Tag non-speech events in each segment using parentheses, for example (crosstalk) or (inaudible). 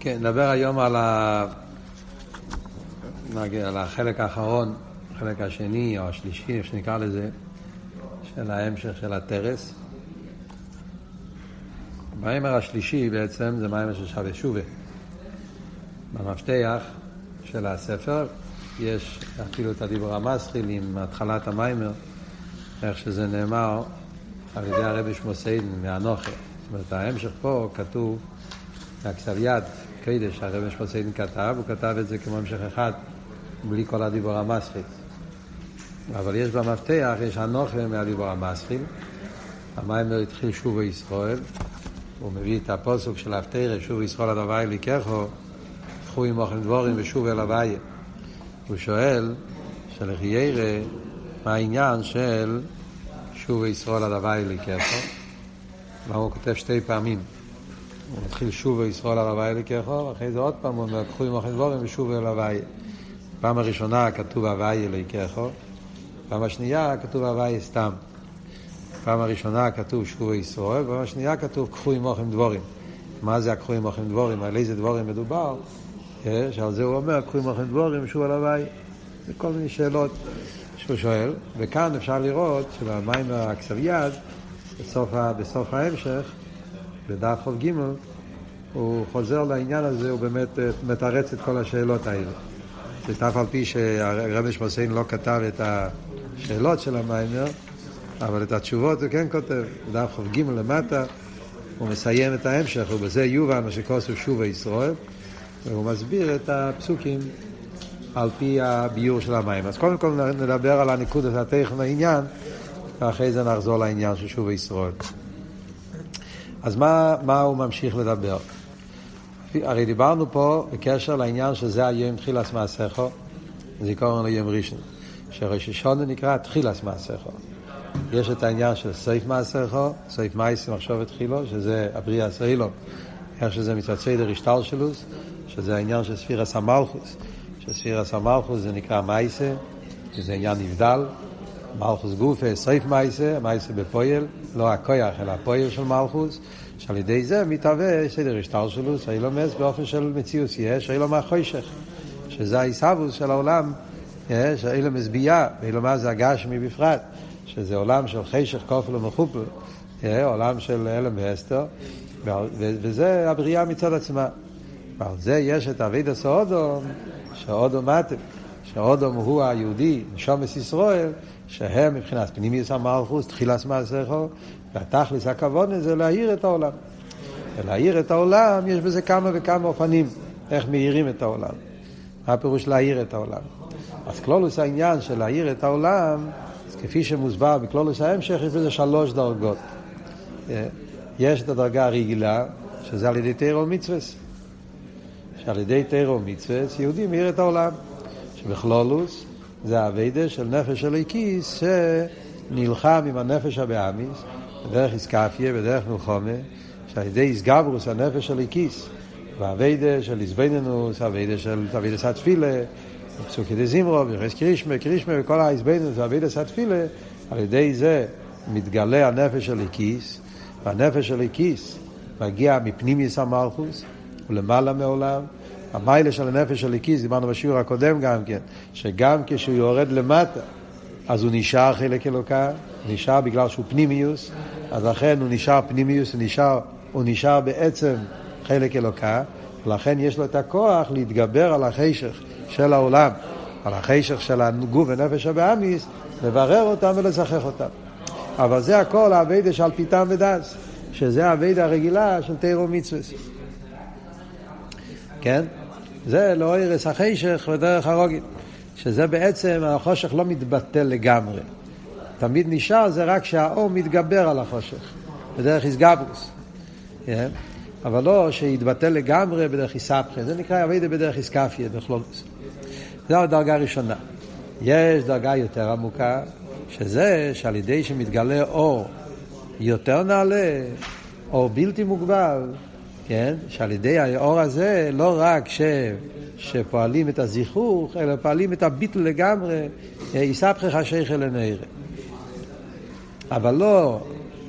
כן, נדבר היום על, ה... על החלק האחרון, החלק השני או השלישי, איך שנקרא לזה, של ההמשך של הטרס. המיימר השלישי בעצם זה מיימר של שווה שובה. במפתח של הספר יש אפילו את הדיבור המסחיל עם התחלת המיימר, איך שזה נאמר על ידי הרבי שמוסיידן מהנוכל. זאת אומרת, ההמשך פה כתוב מהכתב יד, קדש, הרבי שמוסיידן כתב, הוא כתב את זה כמו המשך אחד, בלי כל הדיבור המסחיל. אבל יש במפתח, יש הנוכל מהדיבור המסחיל. המיימר התחיל שוב בישראל, הוא מביא את הפוסוק של הפתירה, שוב ישראל הוואי לקחו, קחו עמוכם דבורים ושוב אל הוואי. הוא שואל, שלכי ירא, מה העניין של שוב ישראל עד הוואי לקחו? מה הוא כותב שתי פעמים. הוא מתחיל שוב וישראל עד הוואי לקחו, ואחרי זה עוד פעם הוא אומר, קחו עמוכם דבורים ושוב אל הוואי. פעם הראשונה כתוב הוואי לקחו, פעם השנייה כתוב הוואי סתם. פעם הראשונה כתוב שבו ישראל, פעם השנייה כתוב קחו עמוכם דבורים. מה זה הקחו עמוכם דבורים? על איזה דבורים מדובר? שעל זה הוא אומר, קחו עמוכם דבורים, שוב על הוואי. זה כל מיני שאלות שהוא שואל, וכאן אפשר לראות שבמים הכסב יד, בסוף, בסוף ההמשך, בדף ח"ג, הוא חוזר לעניין הזה, הוא באמת מתרץ את כל השאלות האלה. זה אף על פי שהרבי שמוסיין לא כתב את השאלות של המיימר, אבל את התשובות הוא כן כותב, דף כ"ג למטה, הוא מסיים את ההמשך, ובזה יובן מה שכוסו שובה ישראל, והוא מסביר את הפסוקים על פי הביור של המים. אז קודם כל נדבר על הנקודת הטכן העניין, ואחרי זה נחזור לעניין של שובה ישראל. אז מה, מה הוא ממשיך לדבר? הרי דיברנו פה בקשר לעניין שזה היום תחילת מעשיכו, זיכרון ליום ראשון, שראש השונה נקרא תחילת מעשיכו. יש את העניין של סייף מעשיכו, סייף מייסי מחשוב התחילו, שזה הבריאה סאילום, איך שזה מצד סדר השטלשלוס, שזה העניין של ספירס המלכוס, שספירס המלכוס זה נקרא מייסה, שזה עניין נבדל, מלכוס גופה, סייף מייסה, מייסה בפויל, לא הכויח אלא הפויל של מלכוס, שעל ידי זה מתהווה סדר השטלשלוס, אילומס באופן של מציאוס יש, אילום החוישך, שזה העיסבוס של העולם, יש אילומס ביה, ואילומס זה הגשמי בפרט. שזה עולם של חשך כופל ומחופל, עולם של הלם ואסתר, וזה הבריאה מצד עצמה. ועל זה יש את אביד הסעודום, שאודום מטם, שאודום הוא היהודי, נשומס ישראל, שהם מבחינת פנימיוס המלכוס, תחילת מעשיכו, והתכלס הכבוד זה להאיר את העולם. ולהאיר את העולם, יש בזה כמה וכמה אופנים, איך מאירים את העולם. מה הפירוש להאיר את העולם? אז כלולוס העניין של להאיר את העולם, כפי שמוסבר בכלולוס ההמשך, יש בזה שלוש דרגות. יש את הדרגה הרגילה, שזה על ידי תירו מצווה. שעל ידי תירו מצווה, יהודי מאיר את העולם. שבכלולוס זה האביידה של נפש הליקיס שנלחם עם הנפש הבאמיס, בדרך איסקפיה, בדרך מלחומה, שעל ידי איסגברוס הנפש הליקיס, והאביידה של איזבנינוס, האביידה של אביידה סתפילה, פסוקי דה זימרו, ויחס קרישמה, קרישמה, וכל האיזבנינוס והאביידה סתפילה, על ידי זה מתגלה הנפש הליקיס, והנפש הליקיס מגיע מפנימיס המלכוס, ולמעלה מעולם. המיילה של הנפש הליקיס, דיברנו בשיעור הקודם גם כן, שגם כשהוא יורד למטה, אז הוא נשאר חלק אלוקה, נשאר בגלל שהוא פנימיוס, אז לכן הוא נשאר פנימיוס, הוא נשאר, הוא נשאר בעצם חלק אלוקה, ולכן יש לו את הכוח להתגבר על החשך של העולם, על החשך של הגוף ונפש הבאמיס, לברר אותם ולזכח אותם. אבל זה הכל האביידה של פיתם ודס, שזה האביידה הרגילה של תירו מצווה. כן? זה לא ערש החשך ודרך הרוגית. שזה בעצם, החושך לא מתבטל לגמרי. תמיד נשאר זה רק שהאור מתגבר על החושך, בדרך איסגברוס. Yeah. אבל לא שיתבטל לגמרי בדרך איסבכה, זה נקרא אביידה בדרך איסקפיה, בכלולוס. זו הדרגה הראשונה. יש דרגה יותר עמוקה, שזה שעל ידי שמתגלה אור יותר נעלה, אור בלתי מוגבל, כן? שעל ידי האור הזה לא רק ש... שפועלים את הזיכוך, אלא פועלים את הביטל לגמרי, יספחך שייכל לנערה. אבל לא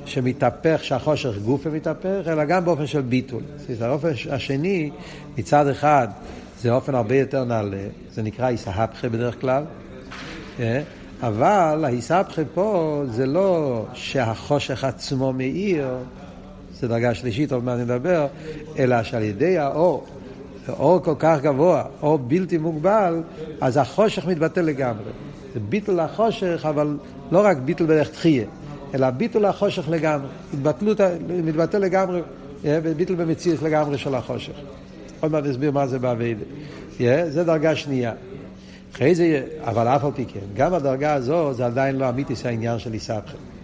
שמתהפך, שהחושך גופה מתהפך, אלא גם באופן של ביטול. האופן השני, מצד אחד, זה אופן הרבה יותר נעלה, זה נקרא איסהפכה בדרך כלל, אה? אבל האיסהפכה פה זה לא שהחושך עצמו מאיר, זה דרגה שלישית, עוד מעט נדבר, אלא שעל ידי האור, אור כל כך גבוה, אור בלתי מוגבל, אז החושך מתבטל לגמרי. זה ביטול החושך, אבל לא רק ביטול בדרך תחייה, אלא ביטול החושך לגמרי. התבטלות, מתבטל לגמרי, ביטול במציאות לגמרי של החושך. עוד מעט נסביר מה זה באביידה. זה דרגה שנייה. אחרי זה, אבל אף על פי כן, גם הדרגה הזו זה עדיין לא אמיתיס העניין של איסבכם.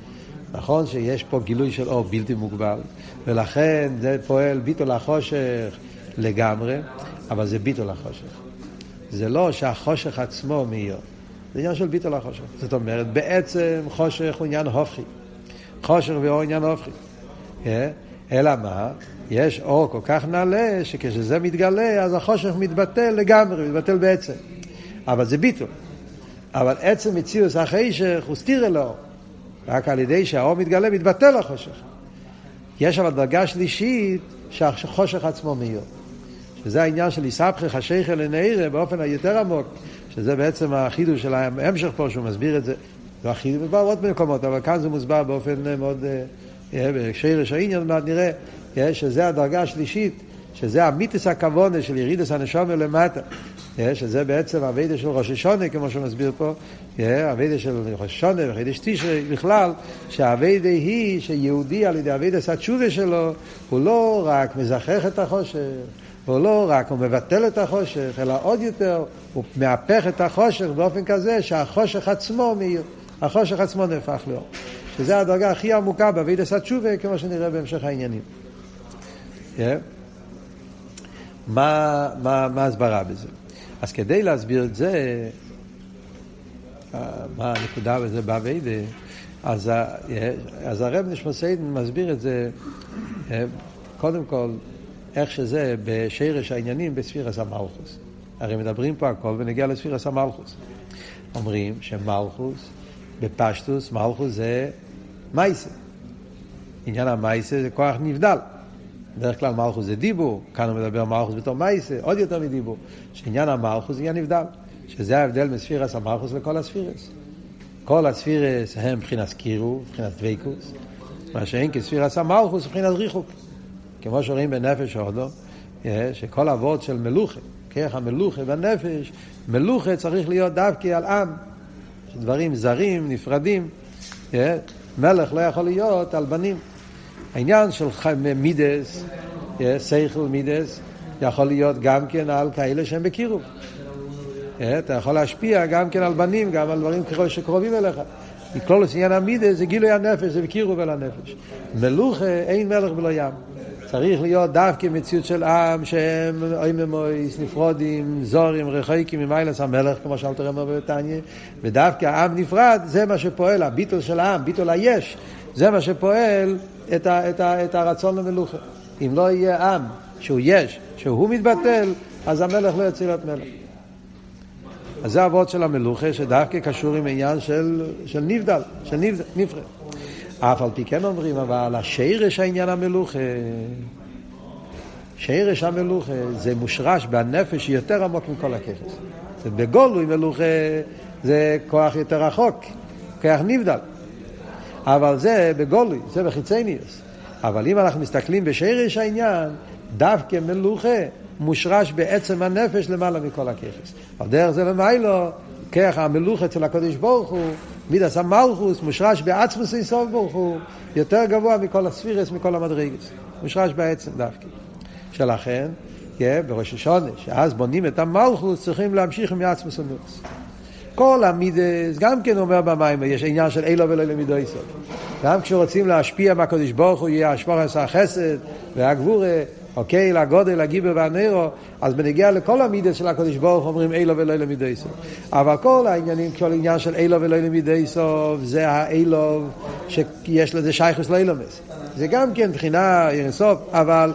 נכון שיש פה גילוי של אור בלתי מוגבל, ולכן זה פועל ביטול החושך לגמרי, אבל זה ביטול החושך. זה לא שהחושך עצמו מאיר, זה עניין של ביטול החושך. זאת אומרת, בעצם חושך הוא עניין הופכי. חושך ואור עניין הופכי. אה? אלא מה? יש אור כל כך נעלה, שכשזה מתגלה, אז החושך מתבטל לגמרי, מתבטל בעצם. אבל זה ביטול. אבל עצם מציאוס החשך הוא סתיר. רק על ידי שהאור מתגלה, מתבטל החושך. יש אבל דרגה שלישית שהחושך עצמו מאיר. שזה העניין של איסבכי חשיכה לנעירה באופן היותר עמוק, שזה בעצם החידוש של ההמשך פה, שהוא מסביר את זה. זה החידוש, מדובר עוד מקומות, אבל כאן זה מוסבר באופן מאוד, אה, אה, בשרש העניין, מעט נראה, אה, שזה הדרגה השלישית, שזה המיתוס הכוונה של ירידס הנשומר למטה. שזה בעצם אביידה של ראש השונה, כמו שמסביר פה, אביידה של ראש השונה וחידש תשרי בכלל, שהאביידה היא שיהודי על ידי אביידה התשובה שלו, הוא לא רק מזכח את החושך, הוא לא רק, הוא מבטל את החושך, אלא עוד יותר, הוא מהפך את החושך באופן כזה שהחושך עצמו מאיר, החושך עצמו נהפך לאור. שזה הדרגה הכי עמוקה באביידה התשובה, כמו שנראה בהמשך העניינים. מה, מה ההסברה בזה? אז כדי להסביר את זה, מה הנקודה בזה באביידה, אז, אז הרב נשמסיידן מסביר את זה, קודם כל, איך שזה בשרש העניינים בספירס המלכוס. הרי מדברים פה הכל ונגיע לספירס המלכוס. אומרים שמלכוס, בפשטוס, מלכוס זה מייסה. עניין המייסה זה כוח נבדל. בדרך כלל מלכוס זה דיבור, כאן הוא מדבר מלכוס בתור מייסה, עוד יותר מדיבור. שעניין המלכוס זה עניין נבדל, שזה ההבדל מספירס המלכוס לכל הספירס. כל הספירס הם מבחינת קירוב, מבחינת דבקוס, מה שאין כספירס המלכוס מבחינת ריחוק. כמו שרואים בנפש הודו, שכל אבות של מלוכה, כרך המלוכה בנפש, מלוכה צריך להיות דווקא על עם, דברים זרים, נפרדים. מלך לא יכול להיות על בנים. העניין של מידס, סייכל מידס, יכול להיות גם כן על כאלה שהם בקירוב. אתה יכול להשפיע גם כן על בנים, גם על דברים שקרובים אליך. מכלול עניין המידס זה גילוי הנפש, זה בקירוב אל הנפש. מלוכה אין מלך ולא ים. צריך להיות דווקא מציאות של עם שהם אויממויס, נפרודים, זורים, רחוקים ממיילס המלך, כמו שאלת רמר בבתניא, ודווקא עם נפרד, זה מה שפועל, הביטול של העם, ביטול היש, זה מה שפועל את, ה, את, ה, את הרצון למלוכה. אם לא יהיה עם שהוא יש, שהוא מתבטל, אז המלך לא יוצא להיות מלך. אז זה אבות של המלוכה, שדווקא קשור עם עניין של, של נבדל, של נפרד. אף על פי כן אומרים, אבל השרש העניין המלוכה, שרש המלוכה זה מושרש בנפש יותר עמוק מכל הככס. זה בגולוי מלוכה זה כוח יותר רחוק, כוח נבדל. אבל זה בגולוי, זה בחיצניוס. אבל אם אנחנו מסתכלים בשרש העניין, דווקא מלוכה מושרש בעצם הנפש למעלה מכל הככס. על דרך זה למיילו, כרך המלוכה אצל הקדוש ברוך הוא, מידס המלכוס מושרש בעצמוס אינסוף ברוך הוא יותר גבוה מכל הספירס, מכל המדרגס. מושרש בעצם דווקא. שלכן, כן, בראש השונה, שאז בונים את המלכוס, צריכים להמשיך עם עצמוס הנוס. כל המידס, גם כן אומר במים, יש עניין של אילו ולא למידו איסוף. גם כשרוצים להשפיע מהקדוש ברוך הוא, יהיה השפוח החסד והגבורה, אוקיי, לגודל, הגיבר והנרו, אז בנגיע לכל המידס של הקדוש ברוך אומרים אילו ולא למידי סוף. אבל כל העניינים, כל העניין של אילו ולא למידי סוף, זה האילו שיש לזה שייכוס לאילומס. זה גם כן מבחינה אינסוף, אבל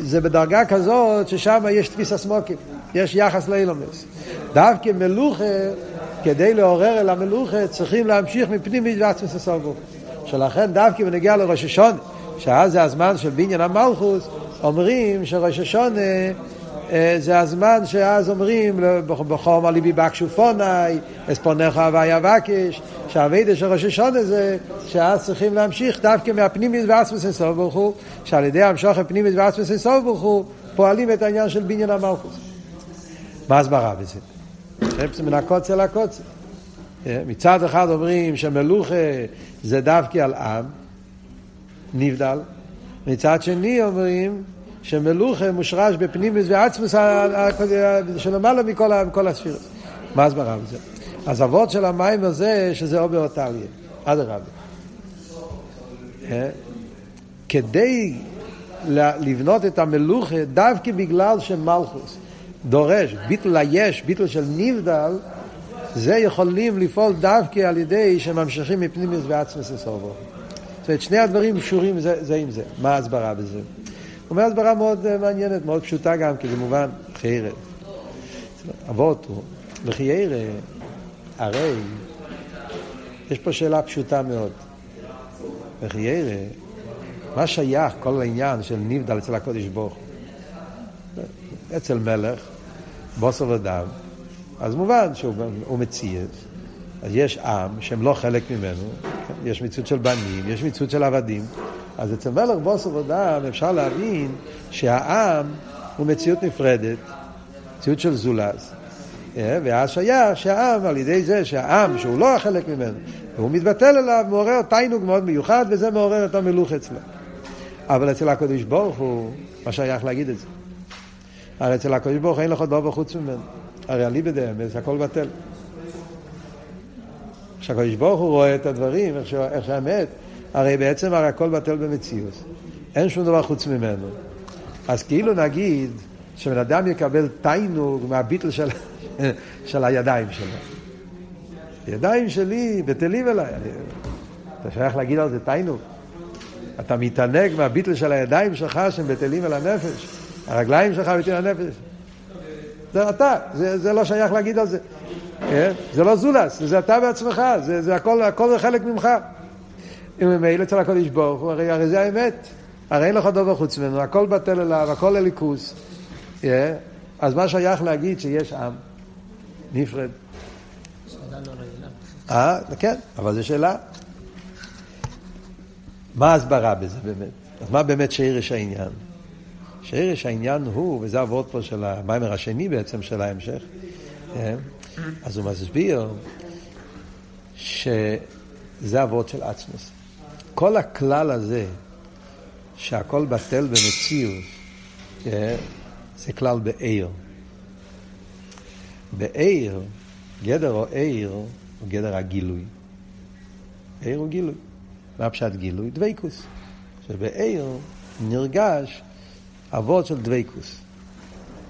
זה בדרגה כזאת ששם יש תפיסה סמוקים, יש יחס לאילומס. דווקא מלוכה, כדי לעורר אל המלוכה, צריכים להמשיך מפנים ועצמס הסובו. שלכן דווקא בנגיע לראש השונה, שאז זה הזמן של בניין המלכוס, אומרים שראש השונה אה, זה הזמן שאז אומרים בחום ליבי בקשופוני, אספונך ויבקש, שהאביידה של ראש השונה זה שאז צריכים להמשיך דווקא מהפנימית ועצמוס אינסוף ברוך שעל ידי המשוך הפנימית ועצמוס אינסוף ברוך פועלים את העניין של בניין המלכוס. מה הסברה בזה? חפש מן הקוצר לקוצר. אה, מצד אחד אומרים שמלוכה זה דווקא על עם, נבדל, מצד שני אומרים שמלוכה מושרש בפנימיס ועצמוס שלמעלה מכל, הספירות. מה הסברה בזה? אז אבות של המים הזה שזה או באותליה, אדרבה. אה? כדי לבנות את המלוכה דווקא בגלל שמלכוס דורש ביטל היש, ביטל של נבדל, זה יכולים לפעול דווקא על ידי שממשיכים מפנימיוס ועצמוס לסובו. זאת אומרת, שני הדברים קשורים זה, זה עם זה. מה ההסברה בזה? הוא אומר הסברה מאוד uh, מעניינת, מאוד פשוטה גם, כי זה מובן, חיירה. אבות הוא, לחיירה, הרי יש פה שאלה פשוטה מאוד. לחיירה, מה שייך כל העניין של נבדל אצל הקודש ברוך אצל מלך, בוסר ודם, אז מובן שהוא מציע. אז יש עם שהם לא חלק ממנו, יש מציאות של בנים, יש מציאות של עבדים. אז אצל מלך בוסר ודם אפשר להבין שהעם הוא מציאות נפרדת, מציאות של זולז. אה, ואז שייך שהעם, על ידי זה שהעם, שהוא לא חלק ממנו, והוא מתבטל אליו, מעורר תיינוג מאוד מיוחד, וזה מעורר את המלוך אצלו. אבל אצל הקדוש ברוך הוא, מה שייך להגיד את זה? הרי אצל הקדוש ברוך אין לך דבר חוץ ממנו. הרי אליבא דאמס, הכל בטל. כשהקדוש ברוך הוא רואה את הדברים, איך, איך שהאמת, הרי בעצם הרי הכל בטל במציאות. אין שום דבר חוץ ממנו. אז כאילו נגיד שבן אדם יקבל תיינוג מהביטל של, (laughs) של הידיים שלו. ידיים שלי בטלים אליי. אתה שייך להגיד על זה תיינוג. אתה מתענג מהביטל של הידיים שלך שהם בטלים אל הנפש. הרגליים שלך אל הנפש. זה אתה, זה, זה לא שייך להגיד על זה. כן? זה לא זולס, זה אתה בעצמך, זה, זה הכל, הכל חלק ממך. אם ממילא אצל הקודש ברוך הוא, הרי, הרי זה האמת. הרי אין לך דבר חוץ ממנו, הכל בטל אליו, הכל לליכוס. Yeah. אז מה שייך להגיד שיש עם נפרד? אה, כן, אבל זו שאלה. מה ההסברה בזה באמת? אז מה באמת שרש העניין? שרש העניין הוא, וזה הוורד פה של המיימר השני בעצם של ההמשך, כן? אז הוא מסביר שזה הוורד של עצמוס. כל הכלל הזה, שהכל בטל במציאות, כן? זה כלל בעיר. בעיר, גדר או עיר, הוא גדר הגילוי. עיר הוא גילוי. מה פשט גילוי? דבייקוס. שבעיר נרגש אבות של דבייקוס.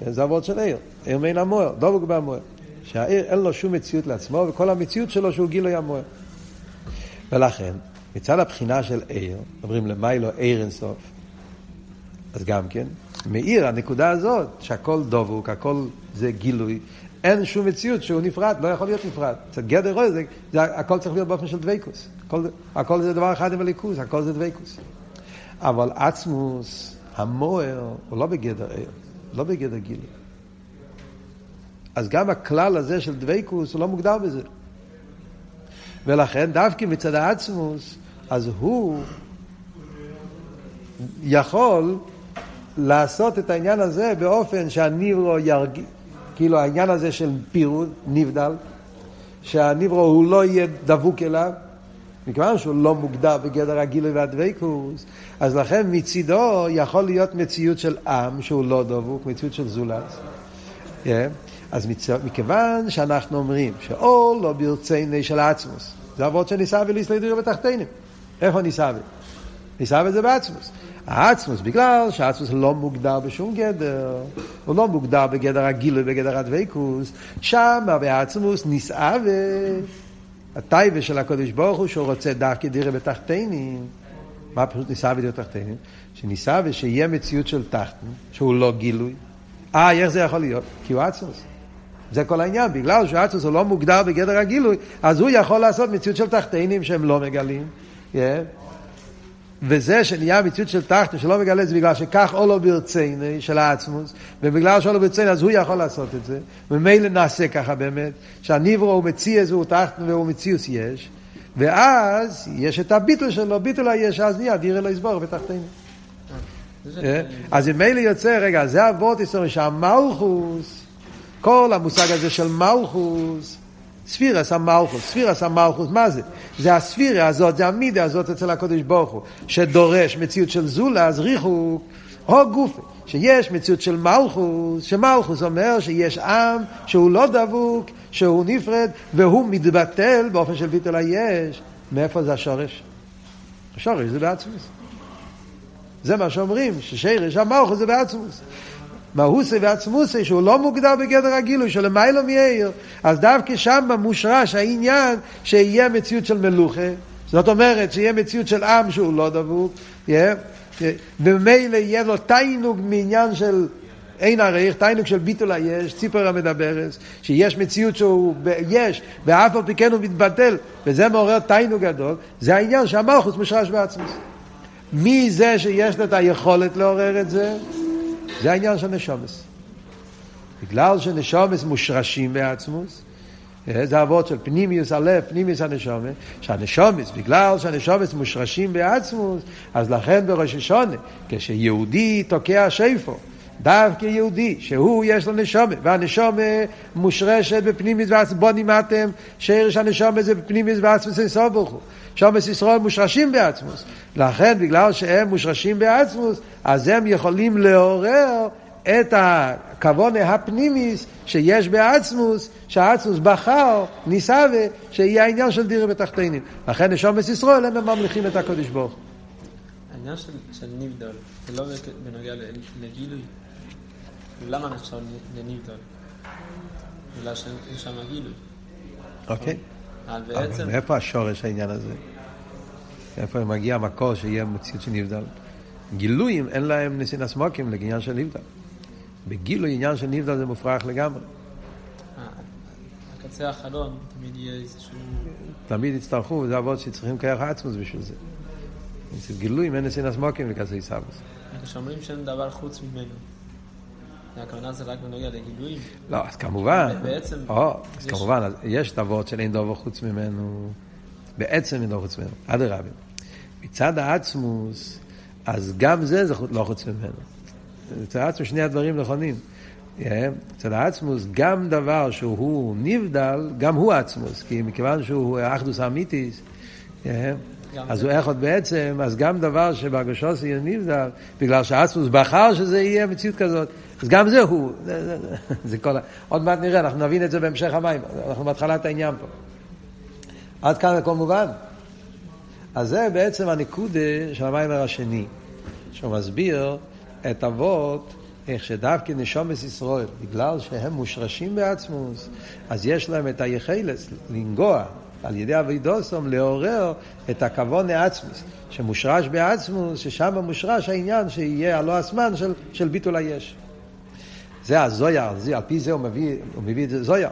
זה אבות של עיר, עיר מן המוער, דבוק במוער. שהעיר אין לו שום מציאות לעצמו, וכל המציאות שלו שהוא גילוי המוער. ולכן, מצד הבחינה של עיר, אומרים למיילו עיר אינסוף, אז גם כן, מאיר הנקודה הזאת, שהכל דבוק, הכל זה גילוי, אין שום מציאות שהוא נפרד, לא יכול להיות נפרד. אצל גדר רואה, זה, זה, הכל צריך להיות באופן של דבייקוס. הכל, הכל זה דבר אחד עם הליכוס, הכל זה דבייקוס. אבל עצמוס, המוער, הוא לא בגדר ער, לא בגדר גילי. אז גם הכלל הזה של דבייקוס הוא לא מוגדר בזה. ולכן דווקא מצד העצמוס, אז הוא יכול לעשות את העניין הזה באופן שהניברו ירגיש. כאילו העניין הזה של פירוד, נבדל, שהניברו הוא לא יהיה דבוק אליו, מכיוון שהוא לא מוגדר בגדר הגילוי והדבקוס, אז לכן מצידו יכול להיות מציאות של עם שהוא לא דבוק, מציאות של זולת. Yeah. אז מצ... מכיוון שאנחנו אומרים שאו לא ברציני של עצמוס, זה אבות שניסה ולהסתדר בתחתינים. איפה ניסה? ניסה את זה בעצמוס. העצמוס, בגלל שהעצמוס לא מוגדר בשום גדר, הוא לא מוגדר בגדר הגילוי, בגדר הדבקוס, שם בעצמוס נסעבה הטייבה של הקודש ברוך הוא שהוא רוצה דרכי דירה בתחתינים. מה פשוט ניסה ודירה בתחתינים? שניסה ושיהיה מציאות של תחתן, שהוא לא גילוי. אה, איך זה יכול להיות? כי הוא עצמוס. זה כל העניין, בגלל שהוא עצמוס הוא לא מוגדר בגדר הגילוי, אז הוא יכול לעשות מציאות של תחתינים שהם לא מגלים. Yeah. וזה שנהיה מציאות של תחתו שלא מגלה זה בגלל שכך או לא ברציני של העצמוס ובגלל שלא ברציני אז הוא יכול לעשות את זה. וממילא נעשה ככה באמת שהניברו הוא מציאס והוא תחתו והוא מציאוס יש. ואז יש את הביטול שלו ביטול היש אז נהיה דיר אלו יסבור בתחתינו. אז ממילא יוצא רגע זה אבות ישראל שהמלכוס כל המושג הזה של מלכוס ספירס המלכוס, ספירס המלכוס, מה זה? זה הספירה הזאת, זה המידה הזאת אצל הקודש ברוך הוא, שדורש מציאות של זולה, אז ריחוק, או גופה, שיש מציאות של מלכוס, שמלכוס אומר שיש עם שהוא לא דבוק, שהוא נפרד, והוא מתבטל באופן של ביטול היש. מאיפה זה השורש? השורש זה בעצמוס. זה מה שאומרים, ששרש המלכוס זה בעצמוס. מהוסי ועצמוסי, שהוא לא מוגדר בגדר הגילוי, שלמיילו מיאיר, אז דווקא שם מושרש העניין שיהיה מציאות של מלוכה, זאת אומרת שיהיה מציאות של עם שהוא לא דבוק, וממילא יהיה לו תיינוג מעניין של אין עריך, תיינוג של ביטול היש, ציפור המדברת, שיש מציאות שהוא יש, ואף על פי כן הוא מתבטל, וזה מעורר תיינוג גדול, זה העניין שהמלכוס מושרש בעצמוס. מי זה שיש לו את היכולת לעורר את זה? זה העניין של נשומס. בגלל שנשומס מושרשים בעצמוס, אה, זה אבות של פנימיוס הלב, פנימיוס הנשומת, שהנשומס, בגלל שהנשומס מושרשים בעצמוס, אז לכן בראש השונה, כשיהודי תוקע שיפו, דווקא יהודי, שהוא יש לו נשומת, והנשומת מושרשת בפנימיוס ועצמוס, בוא נימדתם שרש הנשומת זה בפנימיוס ועצמוס אינסוף ברוך הוא. שומס ישראל מושרשים בעצמוס. לכן, בגלל שהם מושרשים בעצמוס, אז הם יכולים לעורר את הכוונה הפנימיס שיש בעצמוס, שהעצמוס בחר, ניסווה, שיהיה העניין של דירה בתחתינים. לכן נשומס ישראל הם ממליכים את הקודש ברוך. העניין של נבדל, זה לא בנוגע לגילוי. למה נחשב לנבדל? בגלל שאין שם גילוי. אוקיי. אבל מאיפה השורש העניין הזה? איפה מגיע המקור שיהיה מציאות של נבדל? גילויים אין להם ניסין הסמוקים לעניין של נבדל. בגילוי עניין של נבדל זה מופרך לגמרי. הקצה האחרון תמיד יהיה איזשהו... תמיד יצטרכו, זה אבות שצריכים כרך עצמוס בשביל זה. אצל גילויים אין ניסין הסמוקים לכזה עיסאוויס. כשאומרים שאין דבר חוץ ממנו. הכוונה זה רק בנוגע לגילויים? לא, אז כמובן. בעצם... או, אז כמובן, יש את אבות של אין דבר חוץ ממנו. בעצם אין דבר חוץ ממנו. אדרבה. מצד העצמוס, אז גם זה זה לא חוץ ממנו. אצל העצמוס שני הדברים נכונים. אצל העצמוס גם דבר שהוא נבדל, גם הוא עצמוס, כי מכיוון שהוא אחדוס אמיתיס, אז הוא אחד בעצם, אז גם דבר שברגשוס יהיה נבדל, בגלל שהעצמוס בחר שזה יהיה מציאות כזאת, אז גם זה הוא. זה, זה, זה, זה כל ה... עוד מעט נראה, אנחנו נבין את זה בהמשך המים, אנחנו בהתחלת העניין פה. עד כאן הכל מובן. אז זה בעצם הנקודה של המיימר השני, שהוא מסביר את אבות, איך שדווקא נשומת ישראל, בגלל שהם מושרשים בעצמוס, אז יש להם את היחלס לנגוע על ידי אבידוסום לעורר את הכבוד לעצמוס, שמושרש בעצמוס, ששם מושרש העניין שיהיה הלא הזמן של, של ביטול היש. זה הזויר, על פי זה הוא מביא, הוא מביא את זה זויר.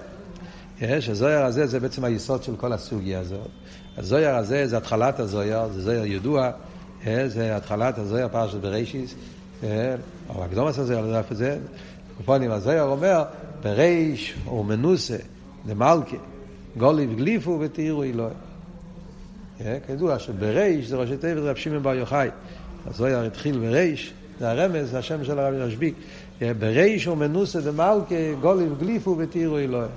יש, הזויר הזה זה בעצם היסוד של כל הסוגיה הזאת. הזויר הזה זה התחלת הזויר, זה זויר ידוע, זה התחלת הזויר פרשת בראשיס, או הקדומס הזה, לא יודע איפה זה. קופונים, הזויר אומר, בריש הוא מנוסה למלכה, גוליב גליפו ותהירו אלוהי. כידוע שבריש זה ראשי תיבת רב שמעון בר יוחאי. הזויר התחיל בריש, זה הרמז, זה השם של הרבי רשביק. בריש הוא מנוסה דמלכה, גוליב גליפו ותהירו אלוהי.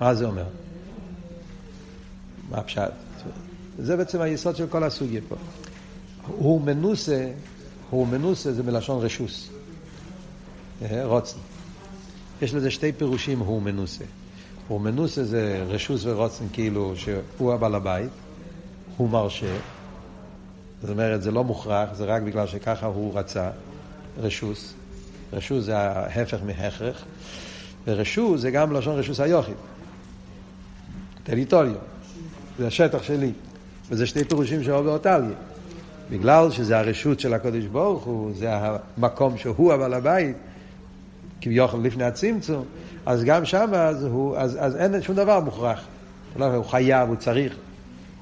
מה זה אומר? מה הפשט? זה בעצם היסוד של כל הסוגיה פה. הוא מנוסה, הוא מנוסה זה מלשון רשוס. אה, רוצן. יש לזה שתי פירושים, הוא מנוסה. הוא מנוסה זה רשוס ורוצן, כאילו שהוא הבעל הבית, הוא מרשה. זאת אומרת, זה לא מוכרח, זה רק בגלל שככה הוא רצה, רשוס. רשוס זה ההפך מהכרח, ורשוס זה גם לשון רשוס היוחיד. טריטוריו, זה השטח שלי. וזה שתי פירושים של עובר טליה. בגלל שזה הרשות של הקודש ברוך הוא, זה המקום שהוא הבעל הבית, כביכול לפני הצמצום, אז גם שם אז, אז, אז אין שום דבר מוכרח. הוא חייב, הוא צריך.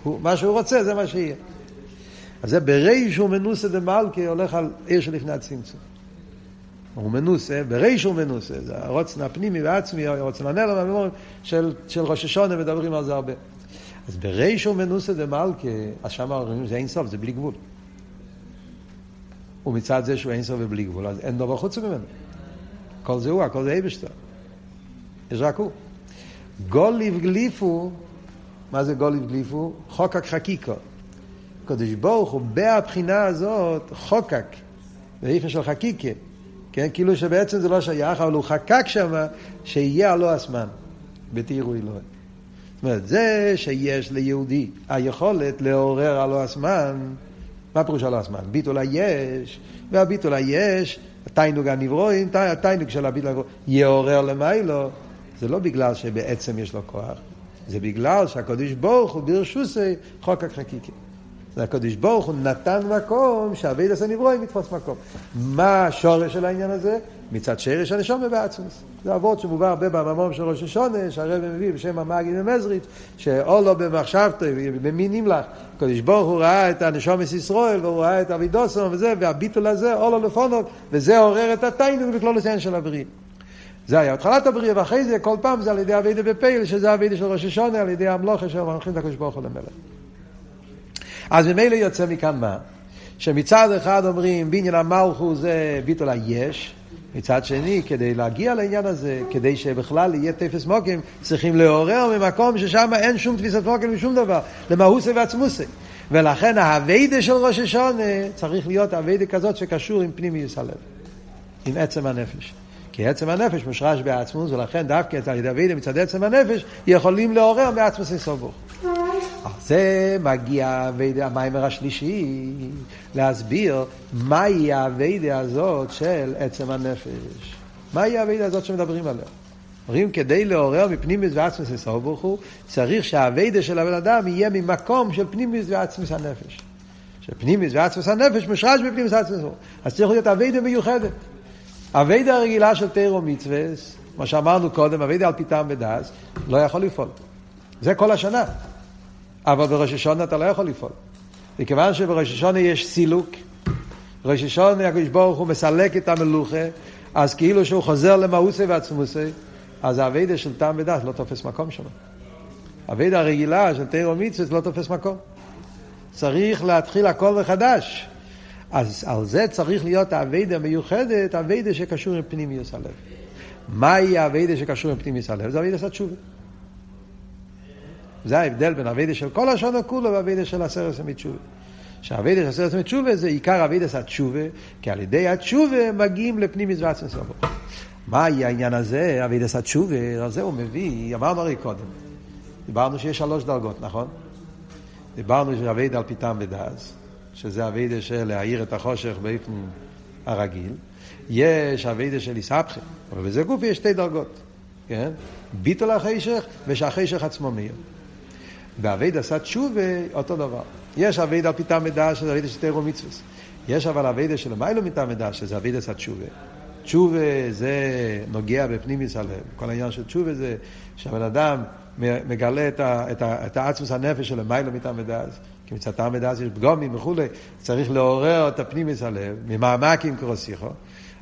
הוא, מה שהוא רוצה זה מה שיהיה. אז זה בריש הוא מנוסה דמלכה הולך על עיר שלפני הצמצום. הוא מנוסה, בריש הוא מנוסה, זה הרוצן הפנימי והעצמי, הרוצן הנלם, של, של ראש השונה, מדברים על זה הרבה. אז בריש הוא מנוסה דמלכה, אז שם אומרים זה אין סוף, זה בלי גבול. ומצד זה שהוא אין סוף ובלי גבול, אז אין דבר חוץ ממנו. כל זה הוא, הכל זה אבשטר. יש רק הוא. גוליב גליפו, מה זה גוליב גליפו? חוקק חקיקו. קדוש ברוך הוא, בהבחינה הזאת, חוקק, באיפן של חקיקה. כן, כאילו שבעצם זה לא שייך, אבל הוא חקק שם שיהיה הלא הזמן, בתירו אלוהים. זאת אומרת, זה שיש ליהודי היכולת לעורר הלא הזמן, מה פירוש הלא הזמן? ביטול היש, והביטול היש, התיינוג הנברואים, התיינוג של הביטול הנברואים, יעורר למיילו, זה לא בגלל שבעצם יש לו כוח, זה בגלל שהקדוש ברוך הוא ברשוסי חוק החקיקה. הקדוש ברוך הוא נתן מקום שהאבד עשה נברואים יתפוס מקום. מה השורש של העניין הזה? מצד שרש הנשום בעצמוס. זה אבות שמובא הרבה בממום של ראש השונה, שהרב מביא בשם המאגי ומזריץ', שאולו במחשבתו, במי נמלך. הקדוש ברוך הוא ראה את הנשומס ישראל, והוא ראה את אבידוסון וזה, והביטול הזה, אולו לפונות, וזה עורר את התיינוג בכלול הסיין של הבריאה. זה היה התחלת הבריאה, ואחרי זה כל פעם זה על ידי אבידה בפייל, שזה אבידה של ראש השונה, על ידי המלוכה של מלכים את הקדוש ברוך הוא למלך. אז ממילא יוצא מכאן מה? שמצד אחד אומרים בניין המלכו זה ביטול היש, מצד שני, כדי להגיע לעניין הזה, כדי שבכלל יהיה תפס מוקים, צריכים לעורר ממקום ששם אין שום תפיסת מוקים ושום דבר, למהוסי ועצמוסי. ולכן האביידה של ראש השונה צריך להיות אביידה כזאת שקשור עם פנימיוס הלב, עם עצם הנפש. כי עצם הנפש מושרש בעצמוס, ולכן דווקא על ידי אביידה מצד עצם הנפש יכולים לעורר מעצמוס סובוך. זה מגיע המיימר השלישי, להסביר מהי האביידה הזאת של עצם הנפש. מהי האביידה הזאת שמדברים עליה? אומרים, כדי לעורר מפנימיס ועצמס לסוף ברוך הוא, צריך שהאביידה של הבן אדם יהיה ממקום של פנימיס ועצמס הנפש. שפנימיס ועצמס הנפש מושרש בפנימיס ועצמס הנפש. אז צריך להיות אביידה מיוחדת. אביידה הרגילה של תירו מצווה, מה שאמרנו קודם, אביידה על פי טעם ודס, לא יכול לפעול. זה כל השנה. אבל בראש השונה אתה לא יכול לפעול. מכיוון שבראש השונה יש סילוק, ראש השונה הקדוש ברוך הוא מסלק את המלוכה, אז כאילו שהוא חוזר למאוסי ועצמוסי, אז האבידה של טעם ודעת לא תופס מקום שם. האבידה הרגילה של תירו מצווה לא תופס מקום. צריך להתחיל הכל מחדש. אז על זה צריך להיות האבידה המיוחדת, האבידה שקשור עם פנימיוס הלב. מהי האבידה שקשור עם פנימיוס הלב? זה אבידה של תשובה. זה ההבדל בין אבידה של כל השונו כולו ואבידה של הסרס המצ'ובה. שהאבידה של הסרס המצ'ובה זה עיקר אבידה של התשובה, כי על ידי התשובה מגיעים לפנים מזוות סבו. מה העניין הזה, אבידה של התשובה, על זה הוא מביא, אמרנו הרי קודם. דיברנו שיש שלוש דרגות, נכון? דיברנו שאבידה על פיתם ודאז, שזה אבידה של להאיר את החושך באופן הרגיל. יש אבידה של איסבכם, אבל בזה גוף יש שתי דרגות, כן? ביטול החשך ושהחשך עצמו מאיר. באבייד עשה תשובה, אותו דבר. יש אבייד על פיתם מדע, שזה אבייד של תירו מצווה. יש אבל אבייד של מיילו מטעם מדע, שזה אבייד עשה תשובה. תשובה זה נוגע בפנימיס הלב. כל העניין של תשובה זה שהבן אדם מגלה את, ה, את, ה, את העצמוס הנפש שלו, מיילו מטעם מדע. כי מצד טעם מדע יש פגומים וכולי, צריך לעורר את הפנימיס הלב, ממעמקים קרוסיכו.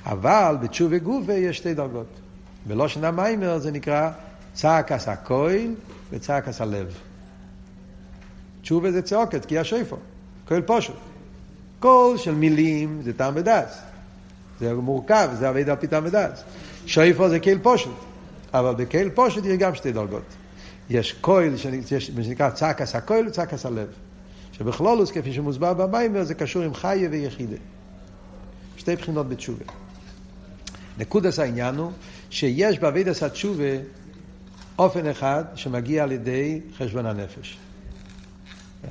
אבל בתשובה גופה יש שתי דרגות. בלושן המיימר זה נקרא צעק עשה כהל וצעק עשה לב. תשובה זה צעוקת, כי השויפו. כל פשוט. קול של מילים זה טעם ודס. זה מורכב, זה עבד על פי טעם ודס. שויפו זה קהל פשוט. אבל בקהל פשוט יש גם שתי דרגות. יש קויל, שנקרא צעקס הקויל וצעקס הלב. שבכלולוס, כפי שמוסבר במיימר, זה קשור עם חיה ויחידה. שתי בחינות בתשובה. נקודס העניין הוא שיש בעבידת התשובה אופן אחד שמגיע על ידי חשבון הנפש.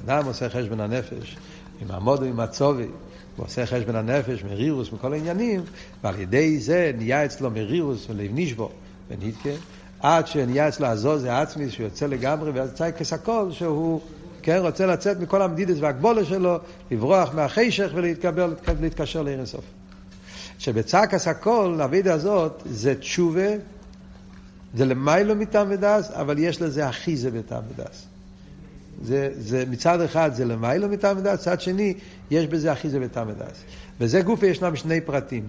אדם עושה חשבון הנפש, עם עמודו, עם הצובי, הוא עושה חשבון הנפש, מרירוס, מכל העניינים, ועל ידי זה נהיה אצלו מרירוס ולב נשבו ונתקה, עד שנהיה אצלו הזוז העצמי, שהוא יוצא לגמרי, ואז יצא כסקול, שהוא כן, רוצה לצאת מכל המדידס והגבולה שלו, לברוח מהחשך ולהתקבל, להתקשר לעיר הסוף. שבצעק הסקול, הווידה הזאת, זה תשובה, זה למיילו מטעם ודס, אבל יש לזה אחיזה בטעם ודס. זה, זה מצד אחד זה למיילו מטעם ודס, מצד שני יש בזה אחיזה בטעם ודס. וזה גופה ישנם שני פרטים.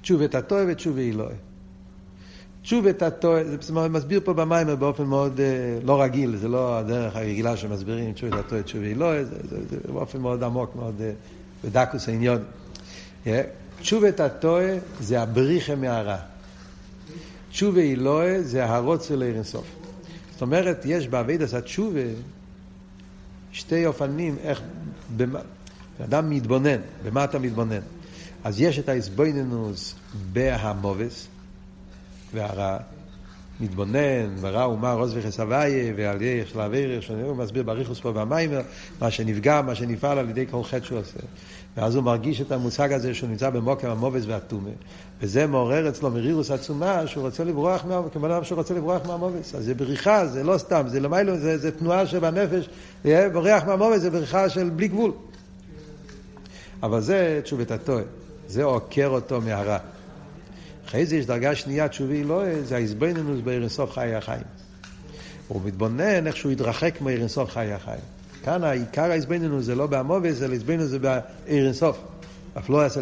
תשובת הטועה ותשובה אלוהי. תשובת הטועה, זה מסביר פה במיימר באופן מאוד אה, לא רגיל, זה לא הדרך הרגילה שמסבירים תשובת הטועה ותשובה אלוהי, זה, זה, זה, זה באופן מאוד עמוק, מאוד אה, בדקוס העניון. תשובת הטועה זה הבריחה מהרע. תשובה אלוהי זה הרוצה לעיר אינסוף. זאת אומרת, יש באבידס התשובה שתי אופנים איך, במה, אדם מתבונן, במה אתה מתבונן? אז יש את ההסבויננוס בהמובס והרע, מתבונן, ורע ומה רוס וחסוויה, ועל ידי של האוויר, הוא מסביר בריחוס פה במיימר, מה שנפגע, מה שנפעל על ידי כל חטא שהוא עושה. ואז הוא מרגיש את המושג הזה שהוא נמצא במוקר המובס והטומה. וזה מעורר אצלו מרירוס עצומה שהוא רוצה לברוח, מה... כמו אדם רוצה לברוח מהמובס. אז זה בריחה, זה לא סתם, זה למיילו, זה, זה תנועה שבנפש, בורח מהמובס זה בריחה של בלי גבול. אבל זה תשובת הטועה, זה עוקר אותו מהרע. אחרי זה יש דרגה שנייה, תשובי לא, זה ההזבנינוס בארנסוף חיי החיים. הוא מתבונן איך שהוא יתרחק מארנסוף חיי החיים. כאן העיקר ההזבנינוס זה לא בהמובס, אלא ההזבנינוס זה בארנסוף, אף לא יעשה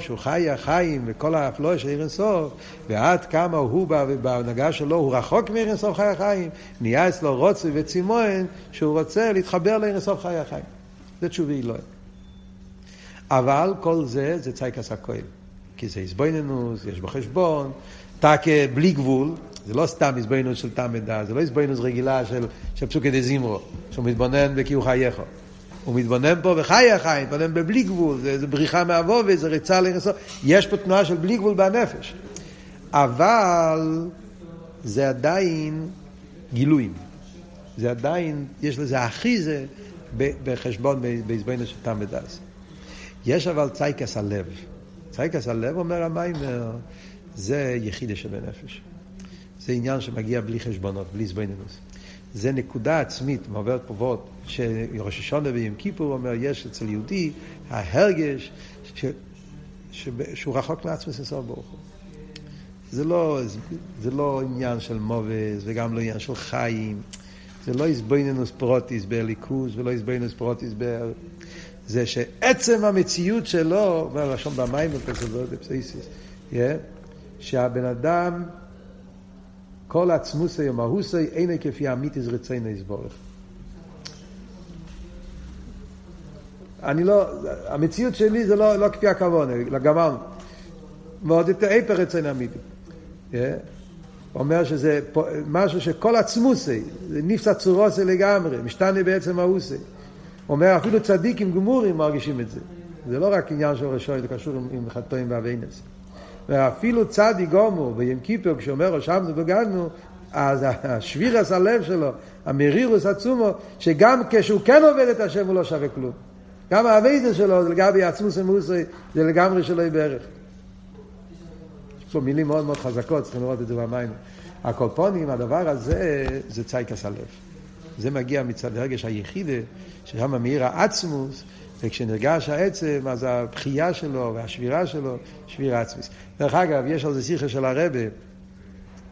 שהוא חי החיים וכל האפלואה של ארנסוף, ועד כמה הוא בהנהגה שלו, הוא רחוק מארנסוף חי החיים, נהיה אצלו רוצי וצימון שהוא רוצה להתחבר לארנסוף חי החיים. זה תשובי אלוהים. אבל כל זה זה צייקס הכהל. כי זה הסבויננוס, יש בו חשבון, טקה בלי גבול, זה לא סתם הסבויננוס של תם ודע, זה לא הסבויננוס רגילה של, של פסוקי דה זימרו, שהוא מתבונן בכי הוא חייך. הוא מתבונן פה בחיי החיים, מתבונן בבלי גבול, זה, זה בריחה מהווה, זה ריצה לרסות, יש פה תנועה של בלי גבול בנפש. אבל זה עדיין גילויים. זה עדיין, יש לזה אחיזה בחשבון בעזבנו של תם ודס. יש אבל צייקס הלב. צייקס הלב אומר המיימר, זה יחידה שבנפש. זה עניין שמגיע בלי חשבונות, בלי זבנינוס. זה נקודה עצמית, מעוברת פה ועוד, שראש השונה ויום כיפור אומר, יש אצל יהודי ההרגש ש, ש, שהוא רחוק מעצמס אינסוף ברוך הוא. זה לא, זה לא עניין של מובס וגם לא עניין של חיים. זה לא איזבויננוס פרוטיס בליכוז ולא איזבויננוס פרוטיס ב... זה שעצם המציאות שלו, אומר לשון במים בפסדות בפסייסיס, שהבן אדם, כל עצמוסי ומהוסי, אינו כפי אמיתיס רצינו יסבורך. אני לא, המציאות שלי זה לא, לא כפי הכוון, גמרנו. ועוד יותר איפר רצינו אמיתי. אומר שזה משהו שכל עצמוסי, זה נפסע צורוסי לגמרי, משתנה בעצם האוסי. אומר אפילו צדיקים גמורים מרגישים את זה. זה לא רק עניין של רשוי, זה קשור עם, עם חטאים ואבינס. ואפילו צדיק גומור ביום כיפר, כשאומר רשמנו בגדנו, אז השבירס הלב שלו, המרירוס עצומו, שגם כשהוא כן עובד את השם הוא לא שווה כלום. גם האביידס שלו, זה לגבי עצמוס ומוסי, זה לגמרי שלא יהיה בערך. יש פה מילים מאוד מאוד חזקות, צריכים לראות את זה במים. הקולפונים, הדבר הזה, זה צייקס הלב. זה מגיע מצד הרגש היחידה, ששם מאיר העצמוס, וכשנרגש העצם, אז הבחייה שלו והשבירה שלו, שביר עצמוס. דרך אגב, יש על זה שיחה של הרבה,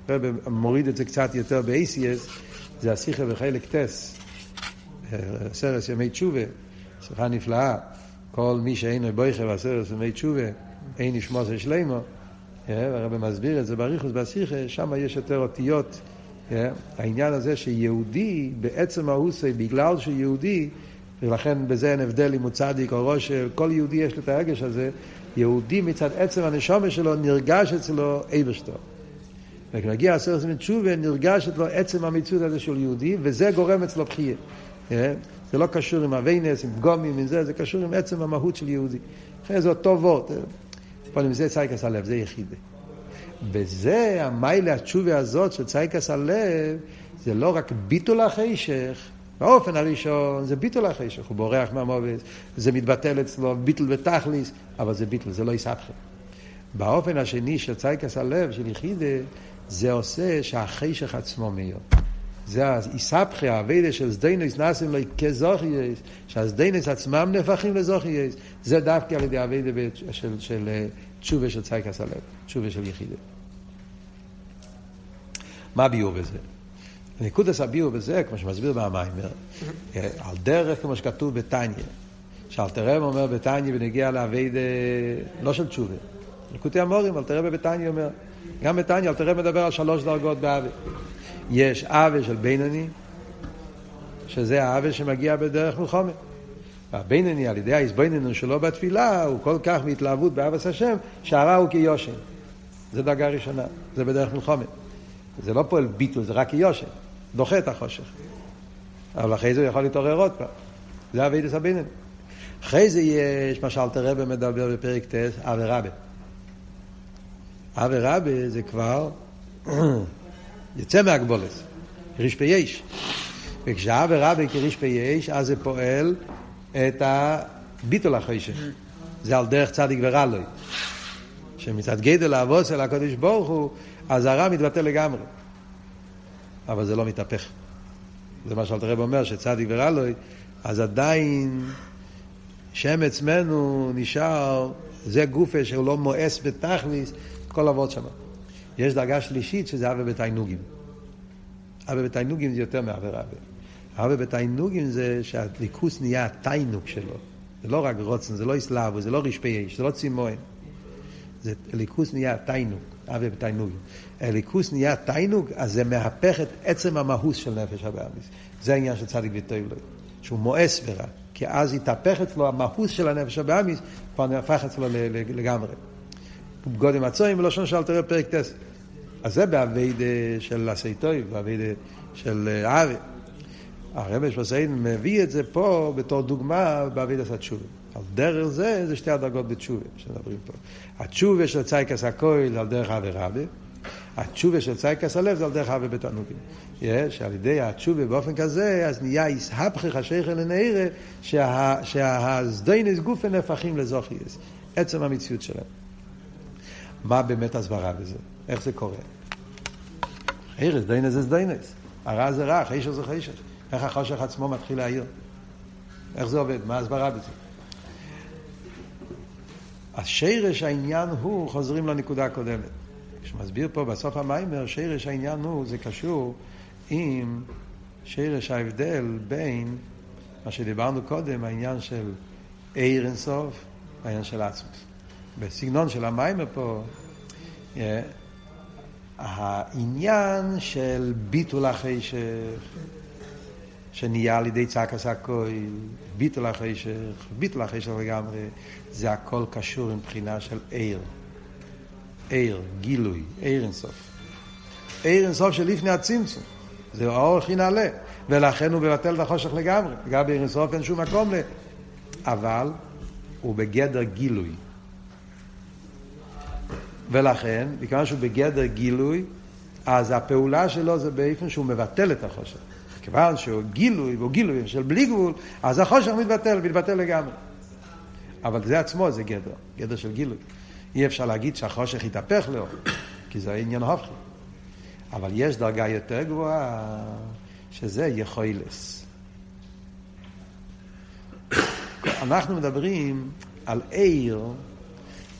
הרבה מוריד את זה קצת יותר ב-ACS, זה השיחה בחלק טס, סרס ימי תשובה, שיחה נפלאה. כל מי שאינו בויכה בסרס ימי תשובה, אין נשמוס שלמה. הרב מסביר את זה בריחוס בשיחה, שם יש יותר אותיות. העניין הזה שיהודי בעצם ההוסי, בגלל שהוא יהודי, ולכן בזה אין הבדל אם הוא צדיק או ראש, כל יהודי יש לו את הרגש הזה, יהודי מצד עצם הנשומה שלו נרגש אצלו אייברשטו. וכשמגיע עשר עשרים תשובה, נרגש אצלו עצם המציאות הזה של יהודי, וזה גורם אצלו בחייה. זה לא קשור עם אביינס, עם פגומים, עם זה, זה קשור עם עצם המהות של יהודי. אחרי זה אותו וורט. פה עם זה צייקס הלב, זה יחידה. וזה, המיילה התשובה הזאת של צייקס הלב, זה לא רק ביטול החשך, באופן הראשון זה ביטול החשך, הוא בורח מהמובס, זה מתבטל אצלו, ביטול ותכליס, אבל זה ביטול, זה לא יסבכם. באופן השני של צייקס הלב, של יחידה, זה עושה שהחשך עצמו מיום. זה האיסבכי, האביידה של סדיינוס נאסים לו כזוכייס, שהסדיינוס עצמם נהפכים לזוכייס, זה דווקא על ידי האביידה של, של תשובה של צייקס הלב, תשובה של יחידה. מה ביור בזה? נקודס הביאו בזה, כמו שמסביר במיימר, על דרך כמו שכתוב בתניא, שאלתרם אומר בתניא ונגיע לאבייד לא של תשובה. נקודי המורים, אלתרם בתניא אומר, גם בתניא אלתרם מדבר על שלוש דרגות באווה. יש אווה של בינוני, שזה האווה שמגיע בדרך מלחומת. והבינוני, על ידי ההסביננו שלו בתפילה, הוא כל כך מהתלהבות באבס השם, שהרע הוא כיושן. זה דרגה ראשונה, זה בדרך מלחומת. זה לא פועל ביטול, זה רק כיושן. דוחה את החושך. אבל אחרי זה הוא יכול להתעורר עוד פעם. זה אבידס הבינוני. אחרי זה יש מה שאלתר רבי מדבר בפרק ט', אבי רבי. אבי רבי זה כבר (clears throat) יוצא מהגבולס, ריש פייש. וכשאבי רבי כריש פייש, אז זה פועל את הביטול החשך. זה על דרך צדיק ורלוי. שמצד גדל האבוס אל הקדוש ברוך הוא, אז הרע מתבטא לגמרי. אבל זה לא מתהפך. זה מה שאלתר רב אומר, שצדיק ורלוי, אז עדיין שם עצמנו נשאר, זה גופה שהוא לא מואס בתכליס, כל אבות שם. יש דרגה שלישית שזה אבי בתיינוגים. אבי בתיינוגים זה יותר מאבי רבי. אבי בתיינוגים זה שהליכוס נהיה התיינוג שלו. זה לא רק רוצן, זה לא אסלאבו, זה לא רשפי אש, זה לא צימון. זה ליכוס נהיה תיינוג, אבי בתיינוגים. הליכוס נהיה תיינוג, אז זה מהפך את עצם המהוס של נפש הבאמיס. זה העניין של צדיק לו. שהוא מואס ורע. כי אז התהפך אצלו המהוס של הנפש הבאמיס, כבר נהפך אצלו לגמרי. גודם הצועים בלשון של תראה פרק טס. אז זה באבייד של עשי טוב, באבייד של אבי. הרבי שפסיין מביא את זה פה בתור דוגמה באבייד עשה תשובה. על דרך זה, זה שתי הדרגות בתשובה שמדברים פה. התשובה של צייקס הכויל על דרך אבי רבי, התשובה של צייקס הלב זה על דרך אבי בתענוגים. יש, על ידי התשובה באופן כזה, אז נהיה איסהפכך השייכל לנעירה, שהזדיינס גופה נהפכים לזוכייס. עצם המציאות שלהם. מה באמת הסברה בזה? איך זה קורה? חירס, דיינס זה דיינס. הרע זה רע, חישר זה חישר. איך החושך עצמו מתחיל להעיר? איך זה עובד? מה ההסברה בזה? השרש העניין הוא, חוזרים לנקודה הקודמת. כשמסביר פה בסוף המיימר, שרש העניין הוא, זה קשור עם שרש ההבדל בין מה שדיברנו קודם, העניין של עיר אינסוף, העניין של עצמוס. בסגנון של המיימר פה, yeah, העניין של ביטול החשך, שנהיה על ידי צעק עשה כהל, ביטול החשך, ביטול החשך לגמרי, זה הכל קשור עם בחינה של עיר. עיר, גילוי, עיר אינסוף. עיר אינסוף של לפני הצמצום. זה האור הכי נעלה. ולכן הוא מבטל את החושך לגמרי. גם בעיר אינסוף אין שום מקום ל... אבל הוא בגדר גילוי. ולכן, מכיוון שהוא בגדר גילוי, אז הפעולה שלו זה באופן שהוא מבטל את החושך. כיוון שהוא גילוי, והוא גילוי של בלי גבול, אז החושך מתבטל, מתבטל לגמרי. אבל זה עצמו זה גדר, גדר של גילוי. אי אפשר להגיד שהחושך יתהפך לו, כי זה עניין הופכי. אבל יש דרגה יותר גבוהה, שזה יכולס. אנחנו מדברים על עיר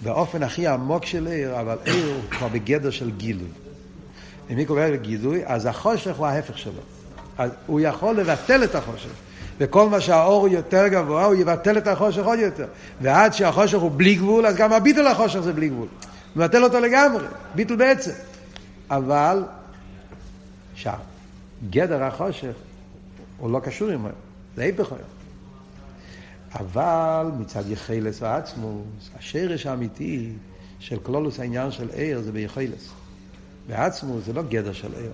באופן הכי עמוק של עיר, אבל עיר הוא כבר בגדר של גילוי. אם היא קוראת לגילוי, אז החושך הוא ההפך שלו. אז הוא יכול לבטל את החושך. וכל מה שהאור יותר גבוה, הוא יבטל את החושך עוד יותר. ועד שהחושך הוא בלי גבול, אז גם הביטול החושך זה בלי גבול. מבטל אותו לגמרי, ביטול בעצם. אבל, שם, גדר החושך הוא לא קשור עם היום, זה ההפך היום. אבל מצד יחילס ועצמוס, השרש האמיתי של כלולוס העניין של עיר זה ביחילס. ועצמוס זה לא גדר של עיר.